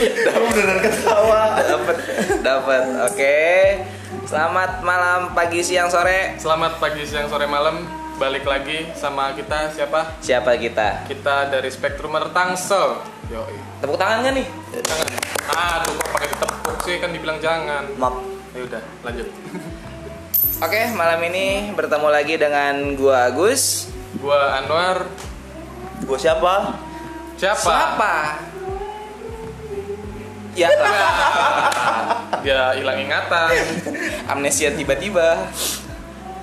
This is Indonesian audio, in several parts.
beneran ketawa. dapat dapat oke selamat malam pagi siang sore Selamat pagi, siang, sore, malam. Balik lagi sama kita siapa? siapa kita Kita dari Spektrum Tangsel. Yoi. tepuk tangan nggak nih Jangan. Ah, tuh kok pakai tepuk sih kan dibilang jangan. Maaf. Ya udah, lanjut. oke malam ini bertemu lagi dengan gua Agus Gua Anwar. Gue siapa? Siapa? siapa ya Dia hilang ingatan. amnesia tiba-tiba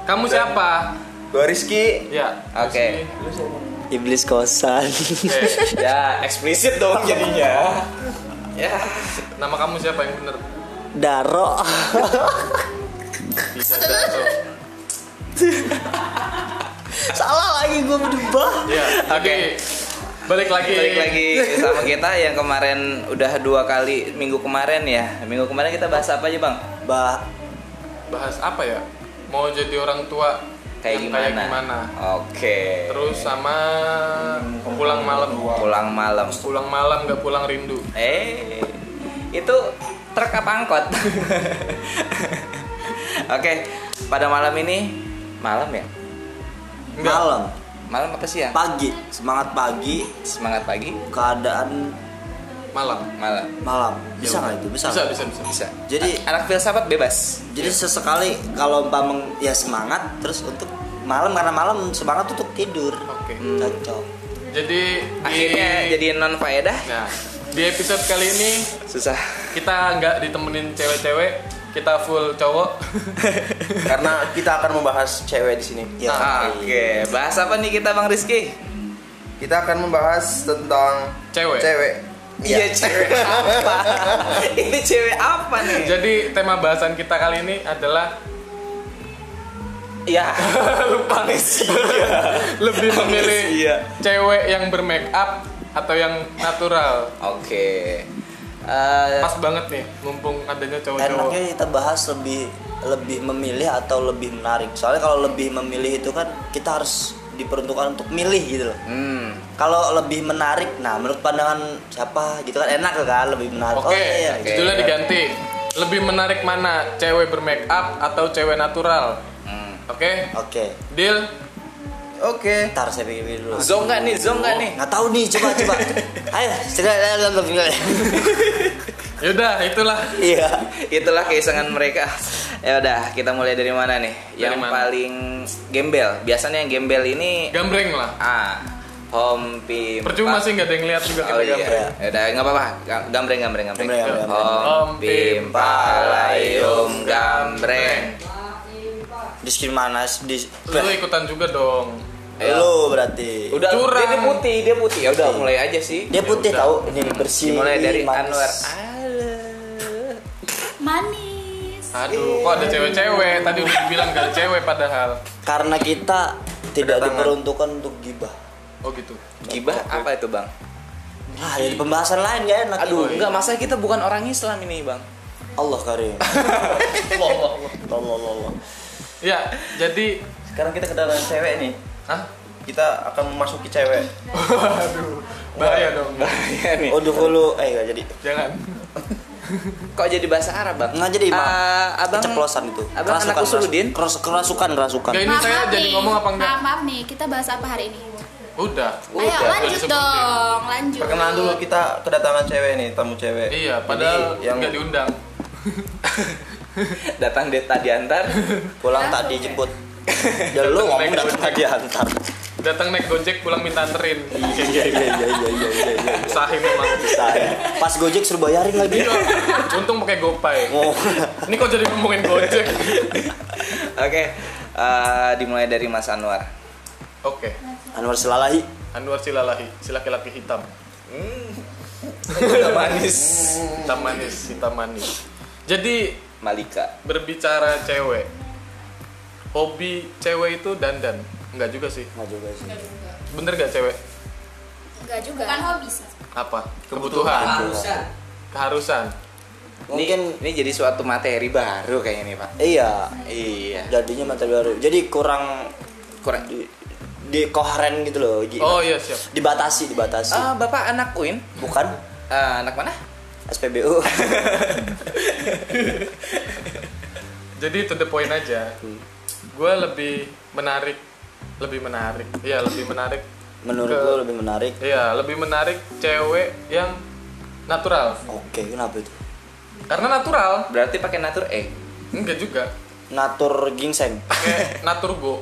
Kamu siapa? Gue Rizky. Ya. Oke. Rizky. Iblis kosan. Eh, ya eksplisit dong jadinya ya nama kamu siapa yang bener? Daro. Bisa Dato. Salah lagi gue berubah. Ya, Oke. jadi balik lagi. balik lagi sama kita yang kemarin udah dua kali minggu kemarin ya minggu kemarin kita bahas apa aja bang Bah, Bahas apa ya? Mau jadi orang tua kayak yang gimana kayak gimana? oke Terus sama pulang malam. pulang malam Pulang malam nggak pulang rindu. Eh, itu truk apa angkot? Oke, pada malam ini malam ya? Enggak. malam, Malam apa siang? pagi, semangat pagi, Semangat pagi, keadaan Malam. malam. malam. Bisa nggak itu? Bisa. Bisa, bisa, bisa. Bisa. Jadi- anak filsafat bebas. Jadi sesekali kalau umpama ya semangat, terus untuk malam karena malam semangat untuk tidur. Oke. Cocok. Jadi Akhirnya di jadi non faedah. Nah, di episode kali ini Susah. kita nggak ditemenin cewek-cewek, kita full cowok. karena kita akan membahas cewek di sini. Ya. Ah, Oke, bahas apa nih kita Bang Rizky? Kita akan membahas tentang Cewek. Cewek. Iya, cewek apa? Ini cewek apa nih? Jadi tema bahasan kita kali ini adalah Ya, lupa lebih memilih Iya. cewek yang bermake up atau yang natural. Oke. Eh, Pas banget nih, mumpung adanya cowok-cowok. Enaknya kita bahas lebih lebih memilih atau lebih menarik. Soalnya kalau lebih memilih itu kan kita harus diperuntukkan untuk milih gitu loh. hmm, Kalau lebih menarik, nah menurut pandangan siapa gitu kan enak kan lebih menarik. Oke, iya, oke. judulnya diganti. Lebih menarik mana, cewek bermake up atau cewek natural? hmm. Oke, Oke. deal. Oke. Ntar saya pikir dulu. Zong nggak nih? Zong nggak nih? Nggak tahu nih, coba coba. Ayo, segera Yaudah, itulah. Iya. Itulah keisengan mereka. Ya udah, kita mulai dari mana nih? Dari yang mana? paling gembel. Biasanya yang gembel ini Gambreng lah. ah home pimpa. Percuma sih nggak ada yang lihat juga Oh kita iya. gambreng. Ya udah, nggak apa-apa. Ga- Gambreng, gambreng, gambreng. Gambreng, gambreng, Home gambreng. pimpa layum gambreng. Di skin mana? Di Lu ikutan juga dong. Lu berarti. Udah, Curang. dia, dia putih, dia putih. Ya udah, mulai aja sih. Dia putih udah. tahu, ini bersih. Dimulai dari manis. Anwar. manis Aduh, kok ada cewek-cewek? Tadi udah dibilang gak ada cewek padahal. Karena kita tidak Kedatangan. diperuntukkan untuk gibah. Oh gitu. Gibah apa itu, Bang? Nah, jadi pembahasan lain gak enak. Aduh, ini. enggak masa kita bukan orang Islam ini, Bang. Allah karim. Allah, Allah, Allah. Ya, jadi Sekarang kita kedatangan cewek nih. Hah? Kita akan memasuki cewek. Aduh, bahaya dong. Bahaya nih. Oh, dulu eh gak jadi. Jangan. Kok jadi bahasa Arab, Bang? Nggak jadi, Bang. Ah, abang Keceplosan itu. Abang anak Usuludin? Keras, kerasukan, kerasukan. Nggak, ini saya jadi ngomong apa enggak? Maaf, maaf nih, kita bahas apa hari ini? Udah. Ayo Udah, lanjut disebutin. dong, lanjut. Perkenalan dulu kita kedatangan cewek nih, tamu cewek. Iya, padahal Jadi yang nggak diundang. Datang dia tadi antar. Pulang tak dijemput. Ya lu ngomong datang tadi antar. Datang naik Gojek pulang minta anterin. Iya, iya, iya, iya, iya, iya, iya. Usahin memang. Pas Gojek suruh bayarin lagi. Iya. Untung pakai GoPay. Oh. Ini kok jadi ngomongin Gojek? Oke, eh, dimulai dari Mas Anwar. Oke. Anwar Selalahi. Anwar Silalahi, si laki-laki hitam. Udah manis. Hitam manis, hitam manis. Jadi Malika. berbicara cewek, hobi cewek itu dandan. Enggak juga sih. Nggak juga sih. Bener gak cewek? Enggak juga. Bukan hobi sih. Apa? Kebutuhan. Keharusan. Mungkin Ini jadi suatu materi baru kayaknya nih, Pak. iya. Iya. Jadinya materi baru. Jadi kurang Kurang. di, di koheren gitu loh. Ji- Oh iya siap. Dibatasi, dibatasi. Ah, Bapak anak UIN? Bukan Ah, anak mana? SPBU Jadi to the point aja. Hmm. Gue lebih menarik, lebih menarik. Iya lebih menarik. menurut Ke- gue lebih menarik Iya lebih menarik cewek yang natural. oke kenapa itu Karena natural. Berarti pakai natur E. Enggak juga. natur gingseng Kayak naturgo.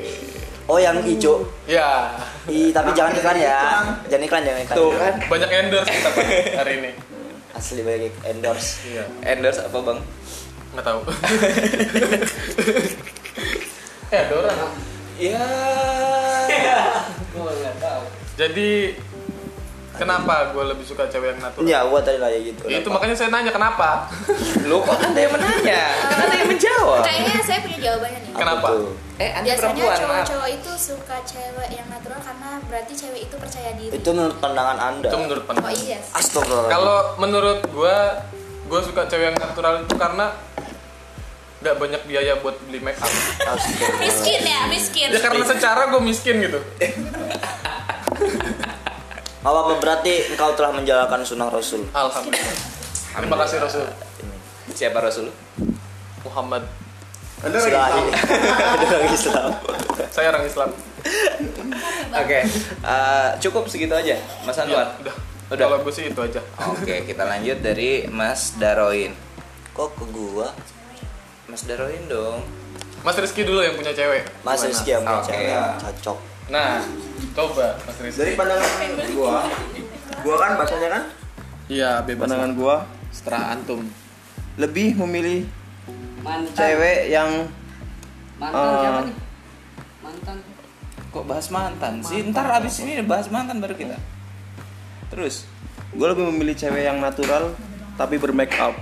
oh yang hijau Ya Ih, tapi jangan iklan ya jangan iklan jangan iklan Tuh kan. banyak endorse kita hari ini. Asli banyak endorse Iya. Endorse apa bang? Nggak tahu. eh ada orang. Ya. Jadi kenapa gue lebih suka cewek yang natural? ya gua tadi nanya gitu Ya, itu makanya saya nanya kenapa? Lu kok anda yang menanya? Kan anda yang menjawab. Kayaknya saya punya jawabannya nih. Apa Kenapa? Eh anda Biasanya perempuan maaf. cowok-cowok itu suka cewek yang natural karena berarti cewek itu percaya diri. itu menurut pandangan anda Itu menurut Oh pandangan. iya. Astagfirullah Kalau menurut gue, gue suka cewek yang natural itu karena nggak banyak biaya buat beli make up. Miskin ya, miskin. Ya karena secara gue miskin gitu. Apa-apa berarti engkau telah menjalankan sunnah Rasul Alhamdulillah. Terima kasih Rasul Siapa Rasul? Muhammad. Anda Sudah tahu. Ada orang Islam Saya orang Islam. Oke, eh, cukup segitu aja, Mas Anwar. udah. Udah. Kalau gue sih itu aja. Oke, kita lanjut dari Mas Daroin. Kok ke gua? Mas Daroin dong. Mas Rizky dulu yang punya cewek. Mas Gimana? Rizky yang punya Oke. cewek cocok Nah, coba Mas Rizky. Dari pandangan gua, gua kan bahasanya kan Iya, bebas. pandangan gua setelah antum. lebih memilih mantan cewek yang mantan Eh. siapa nih mantan Kok bahas mantan sih? Ntar abis ini bahas mantan baru kita. Terus, gue lebih memilih cewek yang natural tapi bermake up.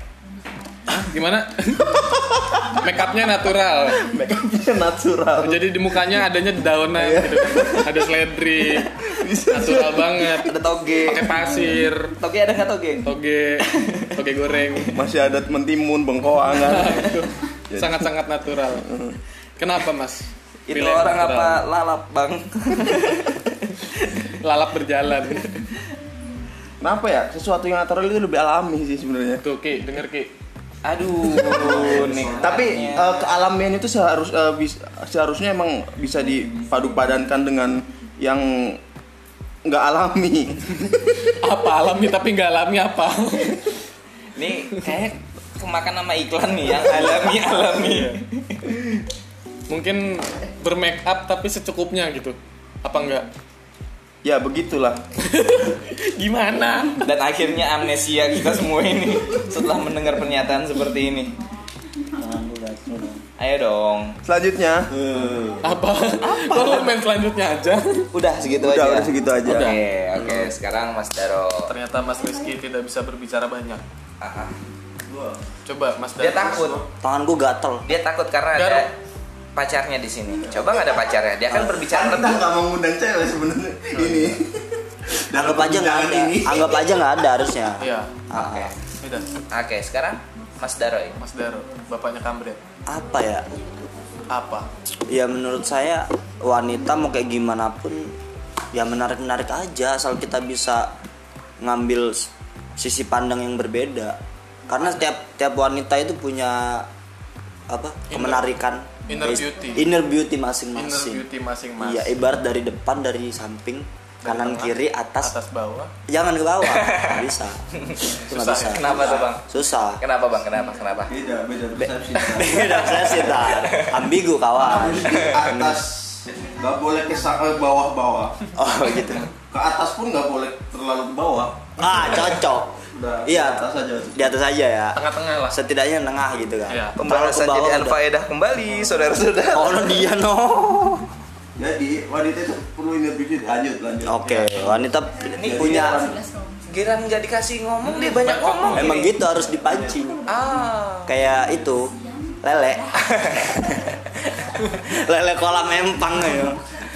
Gimana? Make upnya natural. Make upnya natural. Jadi di mukanya adanya daunan gitu kan. Ada seledri. Natural banget. ada toge. Pakai pasir, Toge ada nggak toge? toge, toge goreng. Masih ada mentimun, bengkoang kan. Sangat-sangat natural. Kenapa, Mas? Itu Pilih orang natural? apa lalap bang? Lalap berjalan. Kenapa ya? Sesuatu yang natural itu lebih alami sih sebenarnya. Tuh, Ki, denger Ki. Aduh, nih. Tapi eh, kealamian itu seharus eh, bis- seharusnya emang bisa dipadu-padankan dengan yang nggak alami. Apa alami tapi nggak alami apa? Nih kayak kemakan nama iklan nih yang alami alami. Mungkin bermake up tapi secukupnya gitu. Apa enggak? Ya begitulah. Gimana? Dan akhirnya amnesia kita semua ini setelah mendengar pernyataan seperti ini. Ayo dong. Selanjutnya, Apa? Kok lu main selanjutnya aja? Udah segitu udah aja. udah segitu aja. Oke, oke. Sekarang Mas Daro. Ternyata Mas Rizky tidak bisa berbicara banyak. Ah, ah. Coba Mas Dia Daro. takut. tangan gua gatel Dia takut karena Daro. ada pacarnya di sini. Coba nggak ada pacarnya, dia kan berbicara Kita lebih. nggak mau ngundang cewek sebenarnya ini. anggap aja nggak ada anggap aja nggak ada harusnya Iya. Oke. Udah. Oke, sekarang Mas Daro ini. Mas Daro, bapaknya Kamret. apa ya Apa? ya menurut saya wanita mau kayak gimana pun ya menarik menarik aja asal kita bisa ngambil sisi pandang yang berbeda karena tiap tiap wanita itu punya apa kemenarikan inner beauty. inner beauty Inner masing-masing beauty masing-masing. iya ibarat dari depan dari samping kanan tengah, kiri atas, atas bawah. jangan ke bawah nggak bisa Susah bisa ya? Kenapa tuh bang? susah Kenapa bang? Kenapa? Kenapa? Beda, beda persepsi. beda saya sih tar ambigu kawan atas nggak boleh ke ke bawah-bawah. oh gitu Ke atas pun nggak boleh terlalu ke bawah. ah cocok Udah, iya di atas aja. di atas aja ya Tengah-tengah lah. setidaknya tengah gitu kan Iya. Pembahasan Kalau ke jadi bawah Al udah- Faedah kembali, saudara-saudara. oh no, dia no Jadi wanita itu perlu beauty. Lanjut, lanjut. oke wanita punya Giran nggak dikasih ngomong dia banyak ngomong. emang ini. gitu harus dipancing Ah. kayak itu lele lele kolam empang ya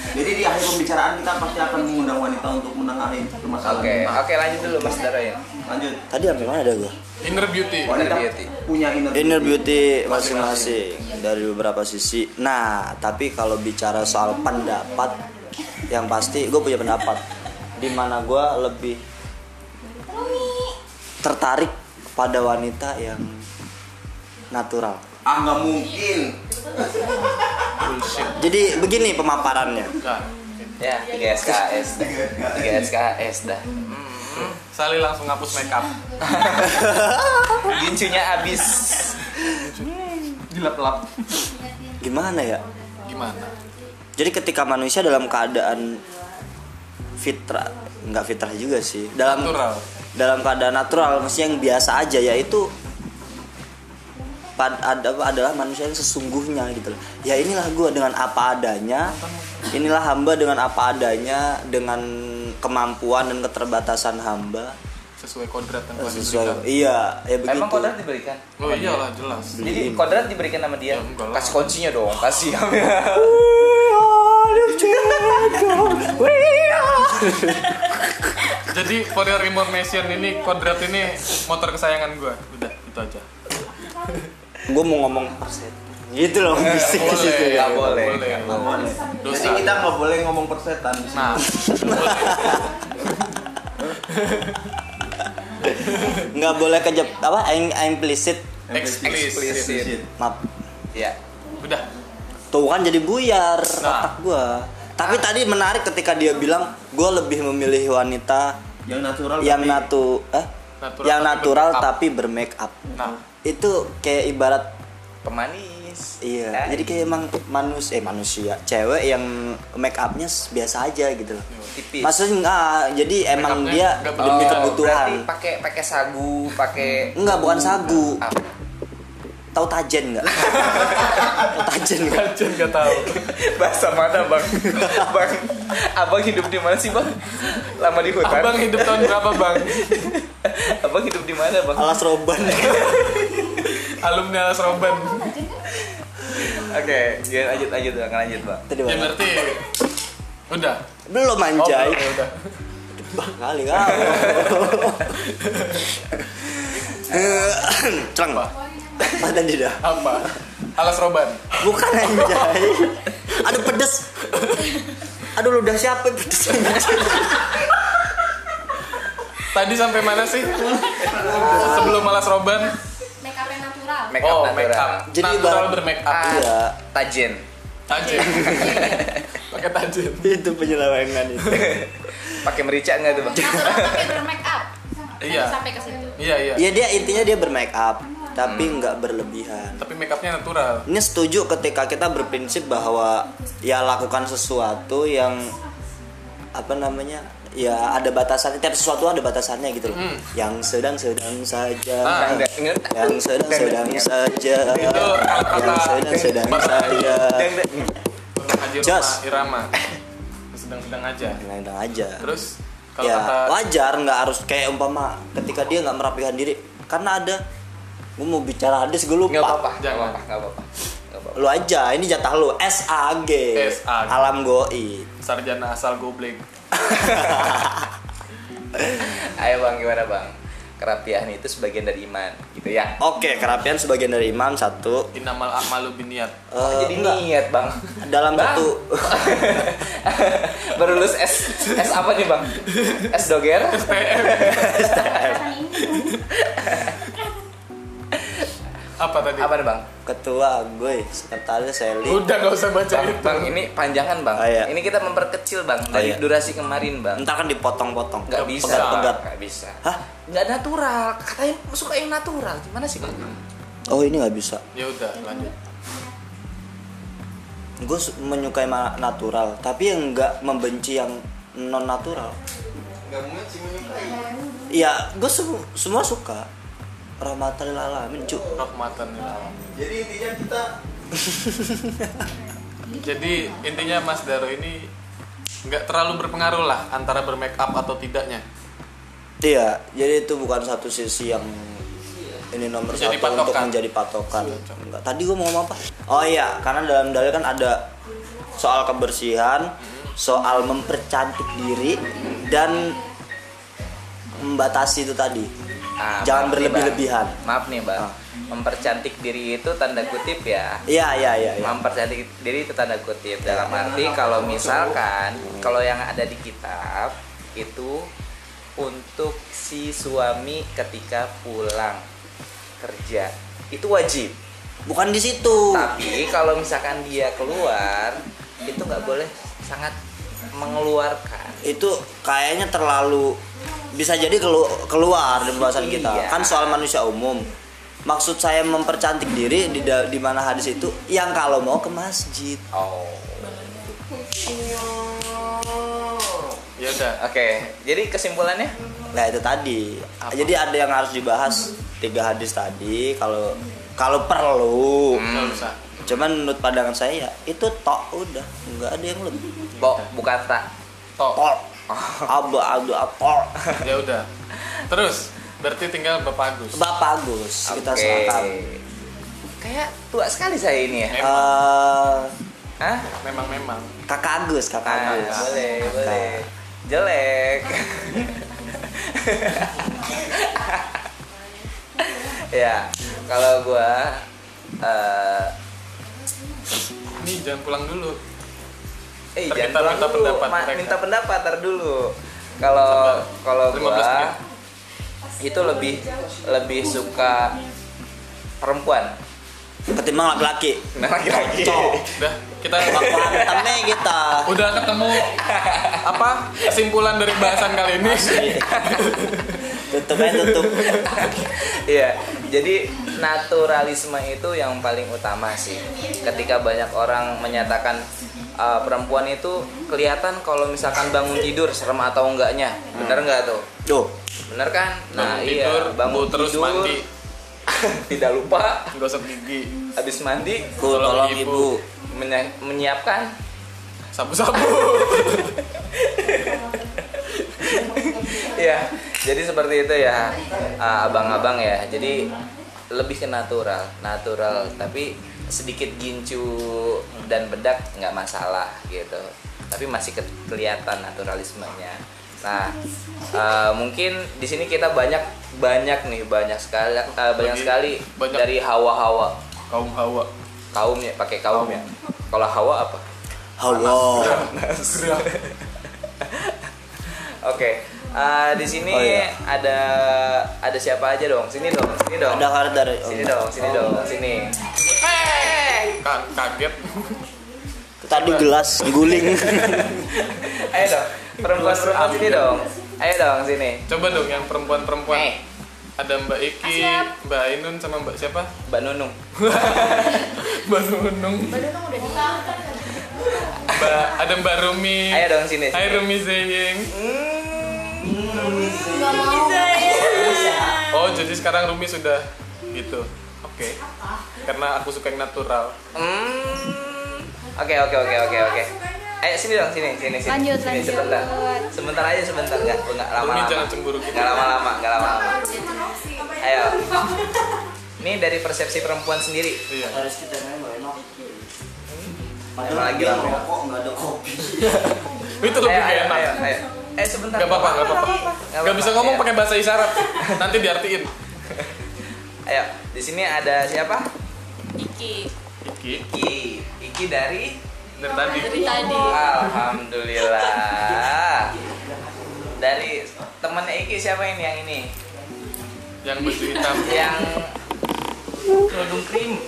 Jadi di akhir pembicaraan kita pasti akan mengundang wanita untuk menengahi permasalahan. Oke, oke lanjut dulu Mas Daro ya. Lanjut. tadi sampai mana ada gua Inner beauty. Inner Wanita beauty. punya inner, inner beauty masing-masing dari beberapa sisi. Nah, tapi kalau bicara soal pendapat, yang pasti gue punya pendapat. Di mana gue lebih tertarik pada wanita yang natural. Ah nggak mungkin. bullshit Jadi begini pemaparannya. Ya, 3 SKS dah. 3 SKS dah. Sali langsung hapus make up Gincunya habis. dilap-lap Gimana ya? gimana Jadi ketika manusia dalam keadaan fitrah, nggak fitrah juga sih. Dalam natural dalam keadaan natural, maksudnya yang biasa aja yaitu pad, ada adalah manusia yang sesungguhnya gitu loh. Ya inilah gue dengan apa adanya. Inilah hamba dengan apa adanya, dengan kemampuan dan keterbatasan hamba. sesuai kodrat yang telah diberikan Sesuai, iya, ya begitu. Emang kodrat diberikan? oh iyalah jelas Jadi kodrat diberikan sama dia. Ya, lah. Kasih kuncinya dong, kasih. jadi for your information ini kodrat ini motor kesayangan gue udah itu aja gue mau ngomong persen gitu loh bisik ke boleh, situ ya nggak boleh. boleh. nggak boleh. dosa Jadi kita nggak boleh ngomong persetan di sini. nah nggak boleh kejep apa im- implicit eksplisit Eksplisit. maaf Ya. udah tuh kan jadi buyar Nah. otak gue tapi tadi menarik ketika dia bilang gue lebih memilih wanita Yang natural. yang tapi- natu eh Natural yang tapi natural bermake up. tapi bermake up nah itu kayak ibarat Iya Ya. jadi kayak emang manusia eh manusia cewek yang make upnya biasa aja gitu loh tipis. maksudnya enggak jadi emang dia nggak demi berlebihan. kebutuhan pakai pakai sagu, pakai enggak bukan sagu apa? tahu tajen enggak tahu tajen enggak Kajian gak tahu Bahasa mana, Bang? bang, Abang hidup di mana sih, Bang? Lama di hutan. abang hidup tahun berapa bang Abang hidup di mana, Bang? alas roban alumni alas roban Oke, jangan lanjut lanjut Bang, lanjut, Bang. tadi ya mana berarti udah. Belum oh anjay. belum, ya udah. Bah kali kau Cerang Apa? Badan tidak apa? Alas roban. Bukan anjay. Aduh pedes. Aduh ludah siapa pedes tadi sampai mana sih? Sebelum alas roban Make up oh natural. make up Jadi natural bermake up Ah, Iya. Tajen. tajin. Pakai tajin. Itu penyelewengan itu. Pakai merica enggak tuh, Bang? natural tapi bermake up Iya. sampai ke situ. Iya iya. Ya dia intinya dia bermake up Tapi nggak berlebihan. Tapi make upnya natural. Ini setuju ketika kita berprinsip bahwa Ya lakukan sesuatu yang Apa namanya Ya ada batasannya. Tiap sesuatu ada batasannya gitu loh. Hmm. Yang sedang-sedang saja. Ah. Yang sedang-sedang saja. Yang sedang-sedang saja. Roma Irama. Sedang-sedang aja. Sedang-sedang aja. Terus kalau ya kata wajar. Nggak harus kayak umpama ketika dia nggak merapikan diri. Karena ada gue mau bicara hadis gue lupa. Enggak apa-apa, enggak apa-apa. Enggak apa-apa. lu aja ini jatah lu. SAG SAG. alam goi sarjana asal goblek Ayo Bang, gimana Bang? Kerapian itu sebagian dari iman, gitu ya. oke kerapian sebagian dari iman satu inamal amalu biniat Eh, Jadi enggak. niat, Bang. dalam Bang. satu Baru lulus S S apa nih, Bang? S doger? apa tadi Apa nih, Bang? ketua gue sekretaris Sally udah gak usah baca Bang, itu bang, ini panjangan, Bang. Oh, iya. Ini kita memperkecil, Bang, dari iya. durasi kemarin, Bang. ntar kan dipotong-potong Nggak bisa, pegat-pegat nggak bisa. hah Nggak natural. Katanya suka yang natural. Gimana sih, Bang? oh ini nggak bisa ya udah lanjut gue menyukai natural tapi yang nggak membenci yang non natural Nggak mungkin sih menyukai. Iya, gue semua suka. Rahmatan lil alamin, cu. rahmatan lil alamin. Jadi intinya kita jadi intinya Mas Daro ini nggak terlalu berpengaruh lah antara bermake up atau tidaknya Iya, jadi itu bukan satu sisi yang ini nomor Menjadi satu untuk patokan. menjadi patokan. Enggak. Tadi gue mau ngomong apa? Oh iya, karena dalam dalil kan ada soal kebersihan, soal mempercantik diri dan membatasi itu tadi. Ah, Jangan berlebih-lebihan. Maaf nih, Bang. Ah. Mempercantik diri itu tanda kutip ya. Iya, iya, iya, iya. Mempercantik diri itu tanda kutip dalam arti kalau misalkan kalau yang ada di kitab itu untuk si suami ketika pulang kerja itu wajib bukan di situ tapi kalau misalkan dia keluar itu nggak boleh sangat mengeluarkan itu kayaknya terlalu bisa jadi kelu- keluar dari pembahasan kita. Iya. kan soal manusia umum. Maksud saya mempercantik diri di di mana hadis itu yang kalau mau ke masjid. Oh. Ya udah. oke. Jadi kesimpulannya? Nah itu tadi. Jadi ada yang harus dibahas tiga hadis tadi kalau kalau perlu. Usah. cuman menurut pandangan saya ya itu tok udah. Nggak ada yang lebih. Bo, bukan tak. Tok. Abu abu tok Ya udah. Terus berarti tinggal Bapak Agus. bapak Agus kita Oke. sepakat kayak tua sekali saya ini ya Eh, Hah? Memang memang. kakak Agus kakak Ah, Agus boleh Kakak. boleh jelek ya kalau gua eh Ini jangan pulang dulu. Eh Ntar jangan minta dulu. pendapat Ma- mereka. minta pendapat tar dulu kalau kalau 15 gua menit. itu lebih lebih suka perempuan ketimbang laki-laki nah laki-laki Udah, kita Pantemnya kita udah ketemu apa kesimpulan dari bahasan kali ini. tutup aja tutup Iya, jadi naturalisme itu yang paling utama sih. Ketika banyak orang menyatakan uh, perempuan itu kelihatan kalau misalkan bangun tidur serem atau enggaknya, bener nggak tuh? Tuh, Bener kan? Nah Bangun iya, tidur, bangun terus tidur, mandi. tidak lupa Gosok gigi, habis mandi tolong ibu. menya- menyiapkan sabu-sabu. ya jadi seperti itu ya ah, abang-abang ya jadi lebih ke natural natural tapi sedikit gincu dan bedak nggak masalah gitu tapi masih ke- kelihatan naturalismenya nah eh, mungkin di sini kita banyak banyak nih banyak sekali eh, banyak Bagi- sekali banyak. dari hawa-hawa Kaum hawa. kaum ya pakai kaum ya kalau hawa apa Hawa. Oke, eh, di sini Oh, iya. ada ada siapa aja dong? Sini dong, sini dong. Ada dari Sini dong, sini dong, sini. Ka- kaget. Tadi gelas guling. ayo dong, perempuan-perempuan sini dong. Ayo dong, sini. Coba dong yang perempuan-perempuan. Eh, Ada Mbak Iki, Mbak Ainun sama Mbak siapa? Mbak Nunung. Mbak Nunung. Mbak ada Mbak Rumi. Ayo dong sini. Hai. Rumi Zeying. nggak mau Oh, jadi sekarang Rumi sudah gitu. Oke. Karena aku suka yang natural. Hmm. Oke, oke, oke, oke, oke. Ayo sini dong, sini, sini, sini. Lanjut, sini, lanjut. Sebentar. Sebentar aja, sebentar enggak, enggak Rumi lama-lama. jangan cemburu gitu. Enggak lama-lama, enggak lama-lama. Ayo. Ini dari persepsi perempuan sendiri. Iya. Harus kita enak. Emang lagi rame. rokok nggak ada kopi. Itu lebih Ayo, enak. ayo, ayo. Eh sebentar. Gak apa-apa, gak apa-apa. Nggak Gak bisa ngomong iya. pakai bahasa isyarat. Nanti diartiin. Ayo, di sini ada siapa? Iki Iki Iki. Iki dari dari tadi. dari tadi Alhamdulillah. Dari temennya Iki siapa ini yang ini? Yang baju hitam. Yang kerudung krim,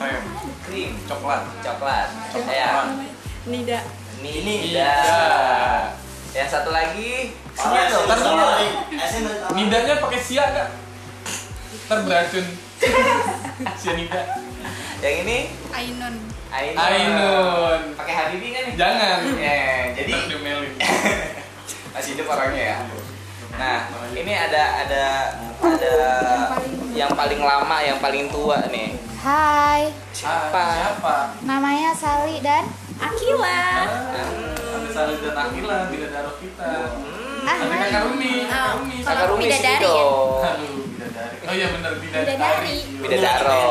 Kayak krim, coklat. coklat. Ya. Nida Nida. Yang satu lagi. Sini dong. Nidanya pakai sia gak? Ntar beracun. Sianida. Yang ini Ainun Ainun. Ainun. Pakai Habibi kan nih? Jangan. Ya, jadi Ntar diomelin. masih hidup orangnya ya. Nah, ini ada ada ada yang paling lama, yang paling tua nih. Hai Siapa? Siapa? namanya Sali dan Akila Ada Sari dan Akila, bidadaro kita. ah Ada kakak Rumi. Kakak Ah, Rumi. Kakak Rumi ya? dong. Aduh, bidadari. Oh iya benar bidadari. Bidadaro.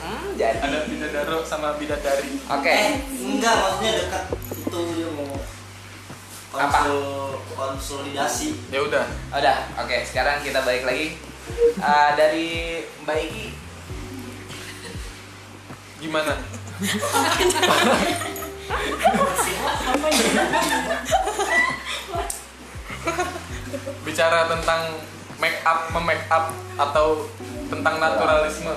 Hmm, jadi. Ada bidadaro sama bidadari. Oke. Enggak, maksudnya dekat itu dia mau Apa? konsul konsolidasi. Ya udah. Udah, oke. Sekarang kita balik lagi Eh, dari Mbak Iki. Gimana? bicara tentang make up memake up atau tentang naturalisme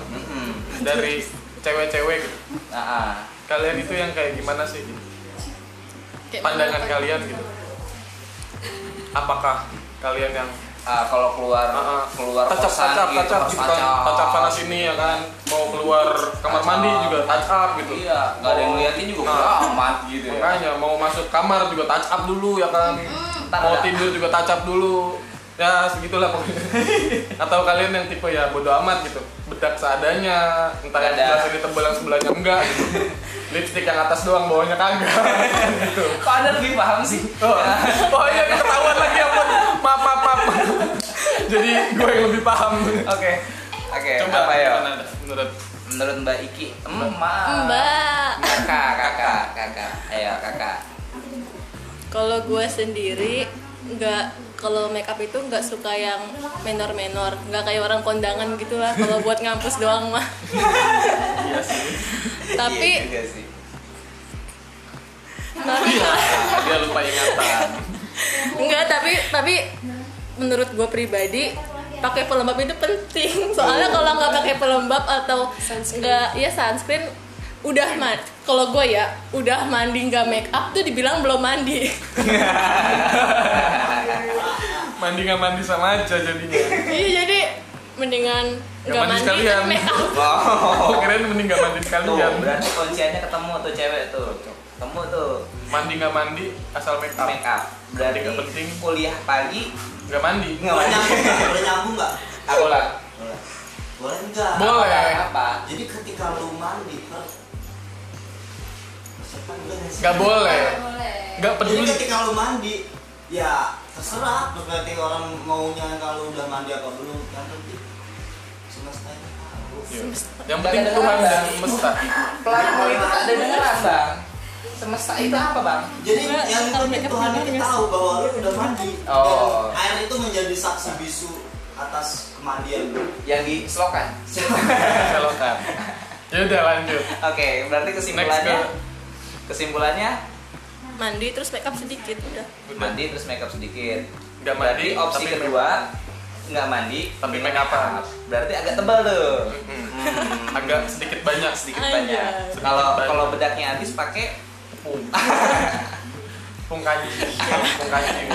dari cewek-cewek gitu. Ah. Kalian itu yang kayak gimana sih? gitu? Kayak Pandangan kalian gitu. Apakah kalian yang Ah, kalau keluar ah. keluar touch up, kosan touch up, gitu, touch up gitu kan, touch touch up up. sana sini ya kan, mau keluar kamar Touch mandi up. juga touch up gitu. Iya, nggak ada yang ngeliatin juga Nah. amat gitu. ya. Makanya mau masuk kamar juga touch up dulu ya kan. Ntar Mau ada- tidur juga touch up dulu. Ya segitulah pokoknya. Atau kalian yang tipe ya bodo amat gitu. Bedak seadanya, entah yang sebelah sini tebal yang sebelahnya enggak gitu. Lipstick yang atas doang, bawahnya kagak gitu. Kok ada lebih paham sih? Oh, oh iya ketahuan lagi ampun. Maaf, maaf, maaf. Jadi gue yang lebih paham. Oke. Oke, Coba apa ya? menurut Menurut Mbak Iki, emak. Mbak. Kakak, kakak, kakak. Ayo, kakak. Kalau gue sendiri nggak kalau makeup itu nggak suka yang menor-menor, nggak kayak orang kondangan gitu lah. Kalau buat ngampus doang mah. iya sih. Tapi Iya sih. Iya, dia lupa ingatan. enggak, tapi tapi menurut gue pribadi pakai pelembab itu penting. Soalnya kalau nggak pakai pelembab atau nggak ya sunscreen udah man kalau gue ya udah mandi nggak make up tuh dibilang belum mandi Mandi nggak mandi sama aja jadinya. iya jadi mendingan Nggak nggak mandi mandi sekalian. make up Oh, keren mending nggak mandi Tuh, sekalian. berarti kunciannya ketemu tuh cewek tuh. Ketemu tuh Mandi nggak mandi asal make up. make up. Berarti Nggak penting. kuliah pagi Nggak mandi. nggak mandi. nyambung nggak boleh nyambung nggak Boleh. boleh enggak Boleh. Apa? jadi ketika lu mandi Nggak boleh. Boleh. Nggak jadi peduli. ketika lu mandi ya terserah berarti orang maunya kalau udah mandi apa belum yang penting semesta Iya. Yang penting Tuhan dan semesta. Pelaku itu tak ada dengeran bang. Semesta itu apa bang? jadi yang penting Tuhan itu tahu bahwa lu udah mandi Oh. Dan air itu menjadi saksi bisu atas kemandian lu Yang di selokan. Selokan. Ya udah lanjut. Oke, berarti Next kesimpulannya ke kesimpulannya mandi terus make up sedikit udah mandi terus makeup sedikit. Nggak mandi, Berarti opsi tapi kedua nggak mandi Tapi make up-an. Berarti agak tebal tuh. Hmm. Hmm. agak sedikit banyak sedikit Anjay. banyak. Kalau kalau bedaknya habis pakai pung. Pung kanji. Pung kanji.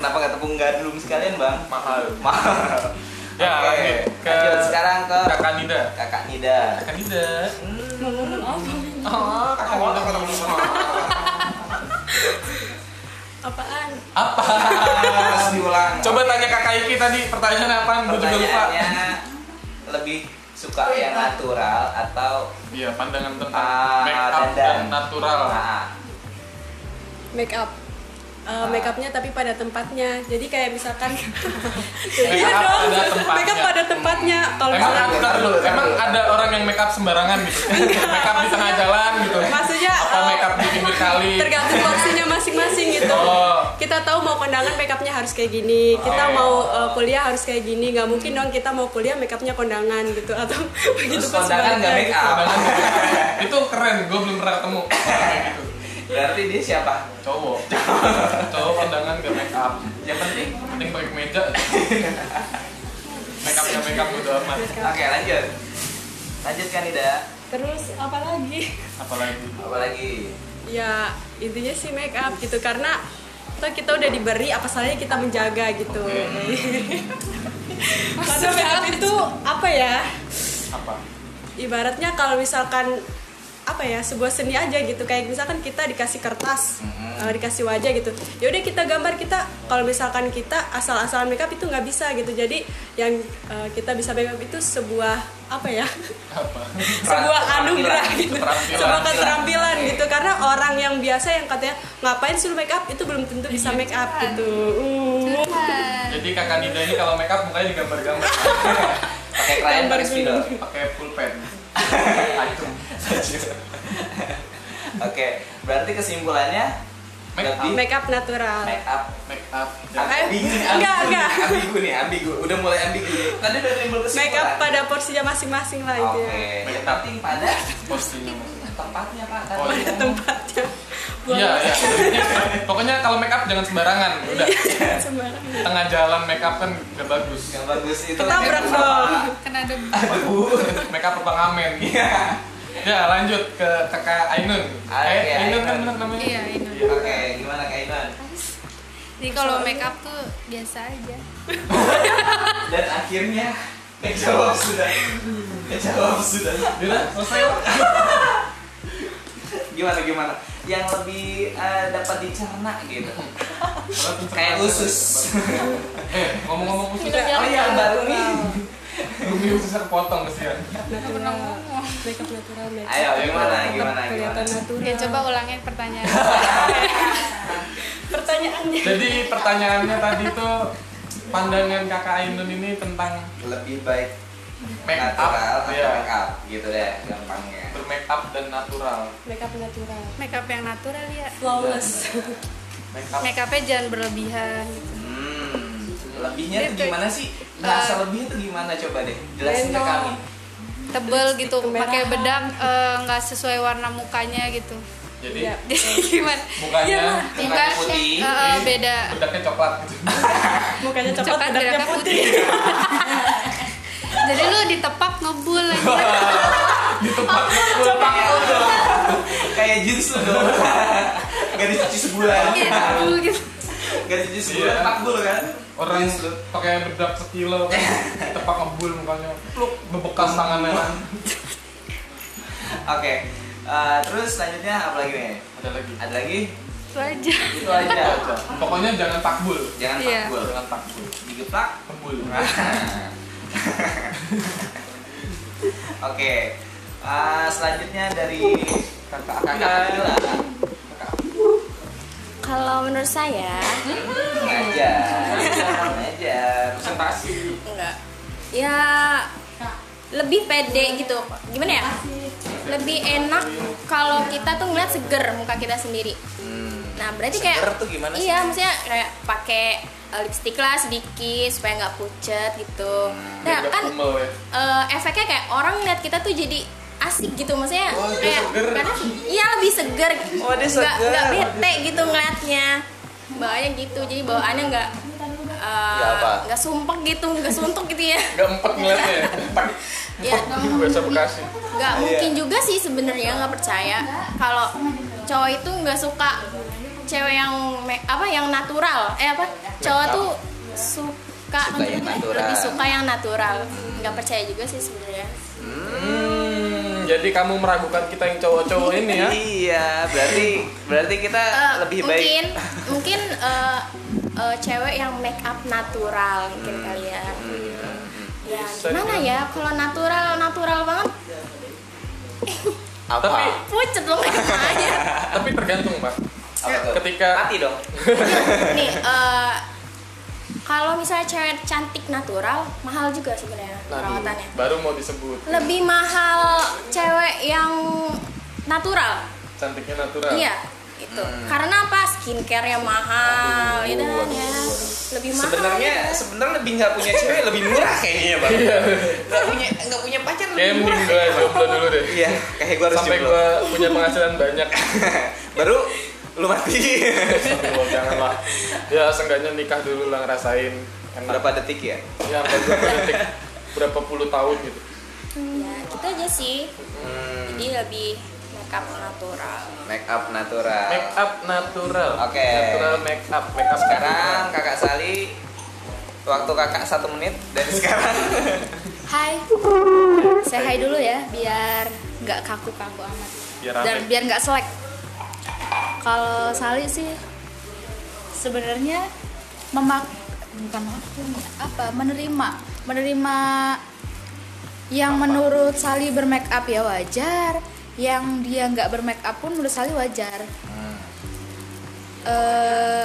kenapa nggak tepung gandum sekalian bang? Mahal. Mahal. Ya, lanjut ke lanjut sekarang ke Kakak Nida. kakak Nida. Kakak Nida. Hmm. Oh, kakak ketemu sama. apaan Apa? Terus diulang. Coba tanya Kakak Iki tadi pertanyaannya apa? Gue juga lupa. Lebih suka yang natural atau Iya, pandangan tentang ah, make up dandan. dan natural. Nah, make up Uh, make upnya tapi pada tempatnya jadi kayak misalkan Make iya dong pada tempatnya. make up pada tempatnya kalau Emang misalkan emang ada orang yang make up sembarangan gitu? make up di tengah kali? tergantung porsinya masing-masing gitu Oh. kita tahu mau kondangan make upnya harus kayak gini kita Oh. mau uh, kuliah harus kayak gini nggak mungkin dong kita mau kuliah make upnya kondangan gitu atau begitu kondangan nggak make up. Gitu. Itu keren, gue belum pernah ketemu gitu. Berarti dia siapa? Cowok, cowok kondangan gak make up. Yang penting. Penting pakai kemeja. make up gak make up udah amat. Oke lanjut. Lanjut kan Ida. terus apa lagi Apalagi. Apalagi? Ya intinya sih make up gitu. Karena toh kita udah diberi apa salahnya kita menjaga gitu. Karena make up itu apa ya? Apa? ibaratnya kalau misalkan apa ya sebuah seni aja gitu. Kayak misalkan kita dikasih kertas eh, dikasih wajah gitu. Ya udah kita gambar kita kalau misalkan kita asal-asalan makeup itu nggak bisa gitu. Jadi yang eh, kita bisa makeup itu sebuah apa ya? Apa? sebuah anugerah gitu. Sebuah keterampilan gitu biasa yang katanya ngapain suruh make up itu belum tentu bisa make up gitu Uh. Jadi kakak Nida ini kalau make up mukanya digambar-gambar. Pakai krayon Gambar pakai spidol. Pakai pulpen. Acung. Oke, berarti kesimpulannya Make up. make up natural make up Make up. Eh, ambigu, enggak, ambigu, enggak. ambigu nih, ambigu. Udah mulai ambigu. Tadi udah timbul kesimpulan. make up pada porsinya masing-masing lah itu Oke, ya penting pada maksudnya. Tempatnya Pak. Tadi Oh, pada iya. tempatnya Iya, iya. Pokoknya kalau make up jangan sembarangan. Udah. Tengah jalan make up kan gak bagus. Yang bagus itu Ketabrak up dong. Kena debu. Aduh, make up pengamen. Iya. Ya, lanjut ke kakak Ainun. Ah, Eh, iya, Ainun kan Ainun. bener namanya? Iya, ini. Oke, gimana Kak Inan? Jadi kalau make up tuh biasa aja. Dan akhirnya kejawab sudah. Kejawab sudah. Udah, selesai. Gimana gimana? Yang lebih eh, dapat dicerna gitu. Kayak usus. Eh, ngomong-ngomong khusus. Oh iya, baru nih. Bumi ususnya kepotong kesian. makeup natural makeup Ayo, gimana gimana kelihatan gimana? natural Ya coba ulangin pertanyaan. pertanyaannya Jadi pertanyaannya tadi tuh pandangan kakak Ainun ini tentang Lebih baik make up, natural atau ya, make up gitu deh gampangnya. bermake up dan natural. makeup natural make up yang natural ya. flawless Make up Make upnya jangan berlebihan gitu. Hmm, lebihnya tuh Dia gimana sih? Bahasa Eh, lebihnya tuh gimana coba deh? Jelasin ke kami. Tebel gitu, pakai bedak eh, nggak sesuai warna mukanya gitu. jadi Iya. Jadi gimana? mukanya Mukanya putih. eh, eh, beda. bedaknya coklat gitu. mukanya coklat Coklat bedaknya bedaknya putih Jadi lu ditepak ngebul lagi. Kayak jeans lu dong. Gak dicuci sebulan. Gitu gitu. Gak dicuci sebulan Iya. pak dulu kan? Orang lu. pakai bedak sekilo kan, tepak ngebul mukanya, pluk bebekas tangannya kan. Oke. Eh, terus selanjutnya apa lagi nih? Ada lagi. Ada lagi? Itu aja. Itu aja. Pokoknya jangan takbul, Jangan Iya. takbul. jangan takbul, Digeplak. kebul. Oke. Eh, selanjutnya dari Kakak kakak Akila. Kalau menurut saya, Ngajar. Ngajar. presentasi. enggak. Ya lebih pede gitu. Gimana ya? Lebih enak kalau kita tuh ngeliat seger muka kita sendiri. Nah, berarti kayak Seger tuh gimana sih? Iya, maksudnya kayak pakai uh, lipstick lah sedikit supaya nggak pucet gitu. Nah, Biar nggak kan kumel ya. eh, efeknya kayak orang lihat kita tuh jadi asik gitu maksudnya Oh, kayak seger. karena iya lebih seger Oh, dia nggak nggak bete gitu ngeliatnya bawaannya gitu jadi bawaannya nggak eh, Nggak apa? nggak sumpek gitu nggak suntuk gitu ya Gak empet ngeliatnya ya. ya Bahasa Bekasi. nggak mungkin juga sih sebenarnya nggak percaya kalau cowok itu nggak suka cewek yang apa yang natural eh apa cowok tuh suka, Suka yang natural. lebih suka yang natural nggak percaya juga sih sebenarnya Hmm, jadi kamu meragukan kita yang cowok-cowok ini ya? Iya, berarti berarti kita Eh, lebih mungkin baik. mungkin eh, eh, cewek yang make up natural mungkin Hmm. kali ya ya Bisa gimana dibilang. ya kalau natural natural banget Apa? Tapi pucet loh tapi tergantung mbak. Tuh? Ketika mati dong. nih eh, kalau misalnya cewek cantik natural mahal juga sebenarnya perawatannya baru mau disebut lebih mahal cewek yang natural cantiknya natural. iya itu karena apa skincare-nya mahal Aduh, gitu kan ya lebih mahal Sebenarnya gitu. sebenarnya lebih nggak punya cewek lebih murah kayaknya bang. Nggak punya nggak punya pacar Kayak lebih murah. mending gue jomblo dulu deh. Iya, kayak gue harus Sampai gue punya penghasilan banyak. Baru lu mati. Janganlah. Ya seenggaknya nikah dulu lah ngerasain enak. Berapa detik ya? Ya berapa detik, berapa puluh tahun gitu. ya gitu aja sih Hmm, jadi lebih makeup natural make up natural. Make up natural. Oke. Natural make up. Make up Sekarang kakak Sali waktu kakak satu menit dari sekarang. Hai. Saya hai dulu ya biar nggak kaku-kaku amat. Biar Dan biar nggak selek. Kalau Sali sih sebenarnya memak bukan apa menerima menerima yang menurut Sali bermake up ya wajar yang dia nggak bermake up pun menurut Sali wajar Eh,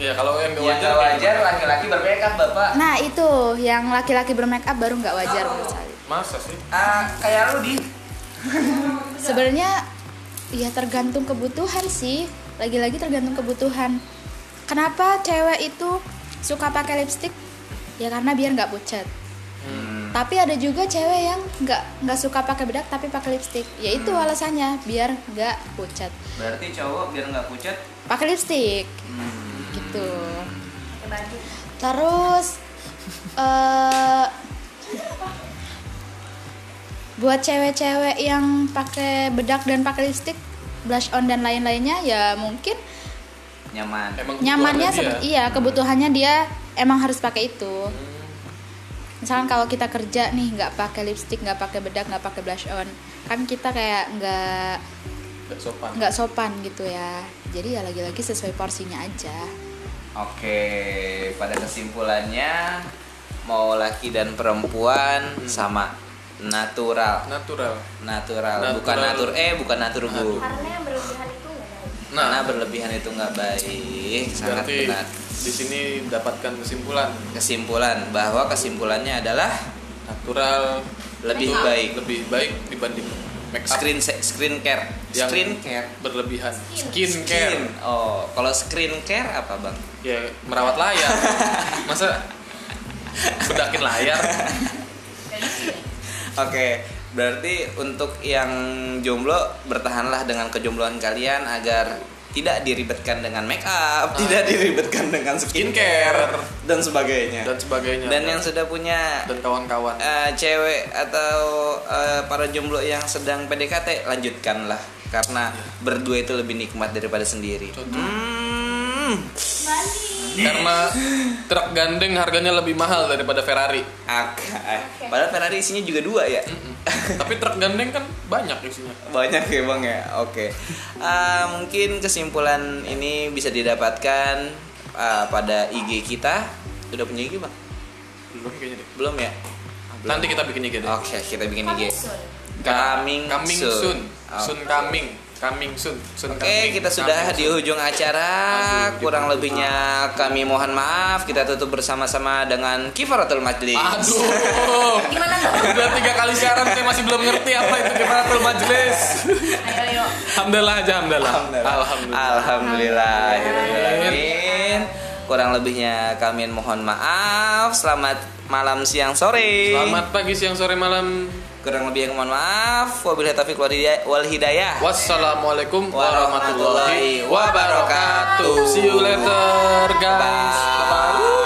Ya kalau yang gak wajar. wajar laki-laki bermake up bapak. nah itu yang laki-laki bermake up baru nggak wajar menurut Sali Masa sih? Ah, kayak lu di. Sebenarnya ya tergantung kebutuhan sih. Lagi-lagi tergantung kebutuhan. Kenapa cewek itu suka pakai lipstick? Ya karena biar nggak pucat. Hmm. Tapi ada juga cewek yang nggak nggak suka pakai bedak tapi pakai lipstick. Ya itu Hmm. alasannya biar nggak pucat. Berarti cowok biar nggak pucat Pakai lipstick. Hmm. Gitu. Terus eh buat cewek-cewek yang pakai bedak dan pakai lipstick, blush on dan lain-lainnya ya mungkin nyaman. Emang nyamannya seperti iya kebutuhannya dia emang harus pakai itu. Misalkan kalau kita kerja nih nggak pakai lipstick nggak pakai bedak nggak pakai blush on kan kita kayak nggak Nggak sopan. nggak sopan gitu ya. Jadi ya lagi-lagi sesuai porsinya aja. Oke, pada kesimpulannya mau laki dan perempuan sama natural. Natural. Natural, Natural. bukan natur eh bukan natur bu. Karena yang berlebihan itu nggak baik. Karena Nah, berlebihan itu nggak baik, sangat berarti benar. di sini dapatkan kesimpulan Kesimpulan bahwa kesimpulannya adalah natural lebih baik. lebih baik dibanding make up Screen screen care. Yang- Screen care. berlebihan. Skin care. Skin. Oh, kalau screen care apa bang? Ya merawat layar. Masa bedakin layar? Oke, berarti untuk yang jomblo bertahanlah dengan kejombloan kalian agar tidak diribetkan dengan make up, tidak diribetkan dengan skincare Skincare. dan sebagainya. dan sebagainya. Dan yang sudah punya dan kawan-kawan. eh, cewek atau eh, para jomblo yang sedang PDKT lanjutkanlah karena berdua itu lebih nikmat daripada sendiri. Contoh. Hmm. Karena truk gandeng harganya lebih mahal daripada Ferrari. Oke. Padahal Ferrari isinya juga dua ya. Tapi truk gandeng kan banyak isinya. banyak ya bang ya oke Ah, mungkin kesimpulan ini bisa didapatkan ah, pada IG kita udah punya IG bang Belum kayaknya deh. belum ya Nanti kita bikin IG deh. oke kita bikin IG coming, Coming soon, soon. Oke. Soon coming. Coming soon. Soon Oke, coming. kita sudah Coming di soon. ujung acara. Aduh, Kurang gimana? lebihnya kami mohon maaf. Kita tutup bersama-sama dengan kifaratul majlis. Aduh. Gimana tuh? Udah tiga kali siaran saya masih belum ngerti apa itu kifaratul majelis. Ayo, ayo. Alhamdulillah aja, alhamdulillah. Alhamdulillah. Alhamdulillahirobbilalamin. Kurang lebihnya kami mohon maaf. Selamat malam, siang, sore. Selamat pagi, siang, sore, malam. Kurang lebihnya mohon maaf. Wabillahi taufiq wal hidayah- wal hidayah. Wassalamualaikum Warahmatullahi warahmatullahi wabarakatuh. See you later, guys. Bye. Bye.